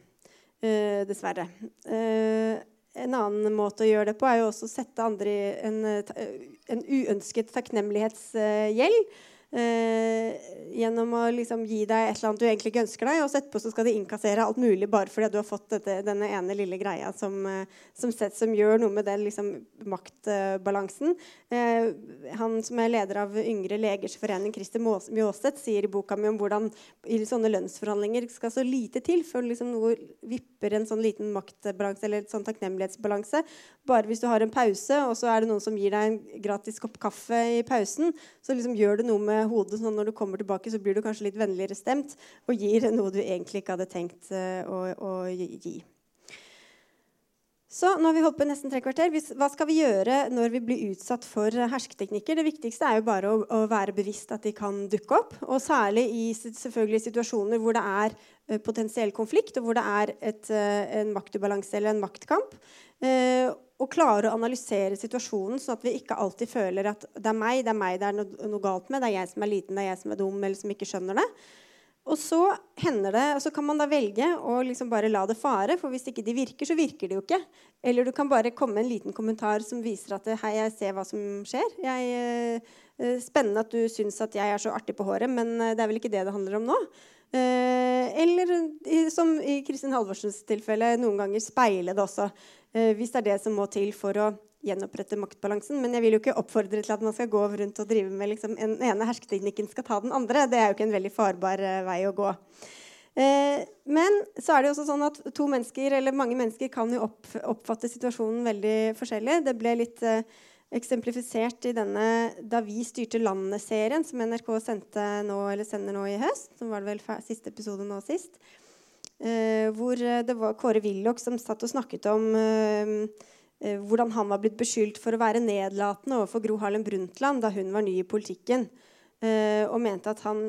dessverre. Uh, en annen måte å gjøre det på er jo også å sette andre i en, en uønsket takknemlighetsgjeld. Eh, gjennom å liksom gi deg et eller annet du egentlig ikke ønsker deg, og så etterpå så skal de innkassere alt mulig bare fordi du har fått dette, denne ene lille greia som, eh, som, sett, som gjør noe med den liksom, maktbalansen. Eh, han som er leder av Yngre legers forening, Christer Mjåseth, sier i boka mi om hvordan i sånne lønnsforhandlinger skal så lite til før liksom noe vipper en sånn liten maktbalanse eller sånn takknemlighetsbalanse. Bare hvis du har en pause, og så er det noen som gir deg en gratis kopp kaffe i pausen, så liksom gjør det noe med hodet. sånn Når du kommer tilbake, så blir du kanskje litt vennligere stemt og gir noe du egentlig ikke hadde tenkt uh, å, å, gi. Så nå har vi holdt på nesten tre kvarter. Hva skal vi gjøre når vi blir utsatt for hersketeknikker? Det viktigste er jo bare å, å være bevisst at de kan dukke opp. Og særlig i situasjoner hvor det er uh, potensiell konflikt, og hvor det er et, uh, en maktubalanse eller en maktkamp. Og klare å analysere situasjonen, sånn at vi ikke alltid føler at det er meg det er meg det er noe, noe, galt med, det er jeg som er liten, det er jeg som er dum, eller som ikke skjønner det. Og så hender det, og så kan man da velge å liksom bare la det fare. For hvis ikke de virker, så virker de jo ikke. Eller du kan bare komme med en liten kommentar som viser at hei, jeg ser hva som skjer. Jeg, eh, spennende at du syns at jeg er så artig på håret, men det er vel ikke det det handler om nå. Eh, eller som i Kristin Halvorsens tilfelle, noen ganger speile det også. Eh, hvis det er det som må til for å gjenopprette maktbalansen. Men jeg vil jo ikke oppfordre til at man skal gå rundt og drive med liksom, en ene hersketeknikken skal ta den andre. Det er jo ikke en veldig farbar uh, vei å gå. Eh, men så er det jo også sånn at to mennesker, eller mange mennesker kan jo opp, oppfatte situasjonen veldig forskjellig. Det ble litt eh, eksemplifisert i denne 'Da vi styrte landet'-serien som NRK sendte nå, eller sender nå i høst. Som var det vel siste episode nå sist. Eh, hvor eh, det var Kåre Willoch som satt og snakket om eh, hvordan han var blitt beskyldt for å være nedlatende overfor Gro Harlem Brundtland da hun var ny i politikken. og mente at han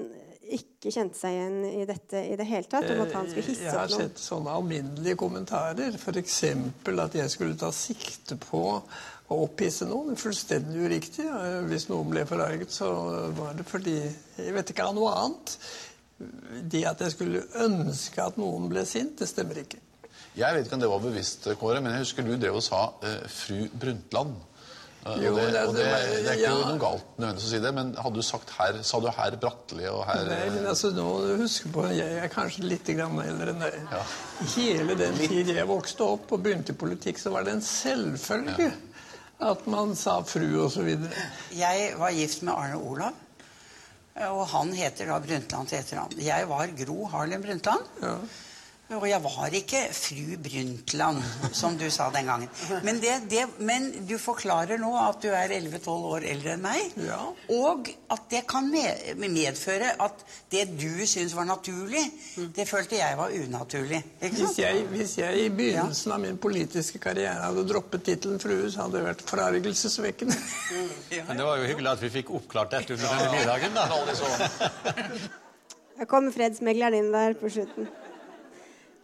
ikke kjente seg igjen i dette i det hele tatt. om at han skulle hisse Jeg har sett sånne alminnelige kommentarer. F.eks. at jeg skulle ta sikte på å opphisse noen. Fullstendig uriktig. Hvis noen ble forarget, så var det fordi Jeg vet ikke av noe annet det at jeg skulle ønske at noen ble sint, det stemmer ikke. Jeg vet ikke om det var bevisst, Kåre, men jeg husker du drev og sa uh, 'fru Brundtland'. Uh, jo, og det, og det, det, er ikke ja. noe galt nødvendigvis å si det, men hadde du sagt her, sa du herr Bratteli og herr Nei, men altså, nå huske på, Jeg er kanskje litt grann eldre enn deg. Ja. Hele den tid jeg vokste opp og begynte i politikk, så var det en selvfølge ja. at man sa fru osv. Jeg var gift med Arne Olav. Og han heter da Brundtland til etternavn. Jeg var Gro Harlem Brundtland. Ja. Og jeg var ikke fru Brundtland, som du sa den gangen. *laughs* Men, det, det, men du forklarer nå at du er 11-12 år eldre enn meg. Ja. Og at det kan medføre at det du syns var naturlig, det følte jeg var unaturlig. Hvis jeg, hvis, jeg, i begynnelsen ja. av min politiske karriere hadde droppet tittelen frue, så hadde det vært forargelsesvekkende. Ja. Men det var jo hyggelig at vi fikk oppklart dette under denne middagen, da. Jeg *laughs* kom fredsmegleren inn der på slutten.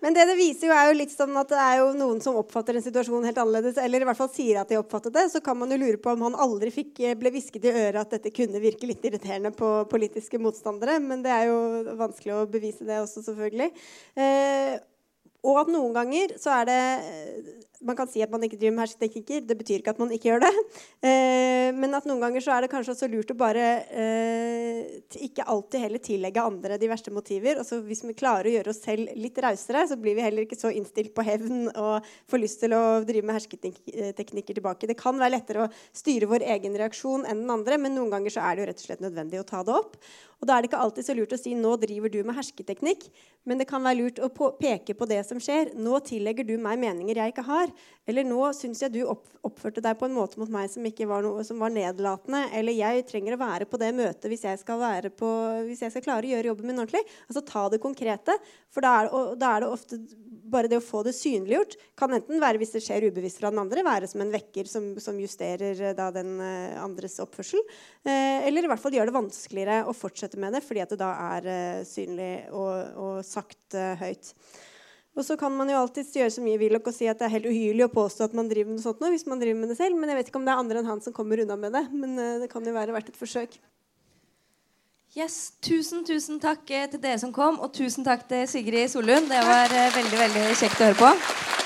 Men det det viser jo er jo litt sånn at det er jo noen som oppfatter en situasjon helt annerledes, eller i hvert fall sier at de oppfattet det. Så kan man jo lure på om han aldri fikk, eh, ble hvisket i øret at dette kunne virke litt irriterende på politiske motstandere. Men det er jo vanskelig å bevise det også, selvfølgelig. Eh, og at noen ganger så er det man kan si at man ikke driver med hersketeknikker. Det betyr ikke at man ikke gjør det. Eh, men at noen ganger så er det kanskje også lurt å bare eh, ikke alltid heller tillegge andre de verste motiver. Altså Hvis vi klarer å gjøre oss selv litt rausere, så blir vi heller ikke så innstilt på hevn og får lyst til å drive med hersketeknikker tilbake. Det kan være lettere å styre vår egen reaksjon enn den andre, men noen ganger så er det jo rett og slett nødvendig å ta det opp. Og da er det ikke alltid så lurt å si 'nå driver du med hersketeknikk', men det kan være lurt å peke på det som skjer. 'Nå tillegger du meg meninger jeg ikke har', eller 'nå syns jeg du oppførte deg på en måte mot meg som var noe som var nedlatende', eller 'jeg trenger å være på det møtet hvis jeg skal, på, hvis jeg skal klare å gjøre jobben min ordentlig'. Altså ta det konkrete, for da er, da er det ofte bare det å få det synliggjort kan enten være hvis det skjer ubevisst fra den andre, være som en vekker som, som justerer eh, da, den uh, andres oppførsel. Eh, eller i hvert fall gjøre det vanskeligere å fortsette med det fordi at det da er eh, synlig og, og sagt høyt. Og så kan man jo alltid gjøre så mye Willoch og si at det er helt uhyrlig å påstå at man driver med noe sånt nå, hvis man driver med det selv. Men jeg vet ikke om det er andre enn han som kommer unna med det. Men det kan jo være verdt et forsøk. Yes, Tusen tusen takk til dere som kom, og tusen takk til Sigrid Solund. Det var veldig veldig kjekt å høre på.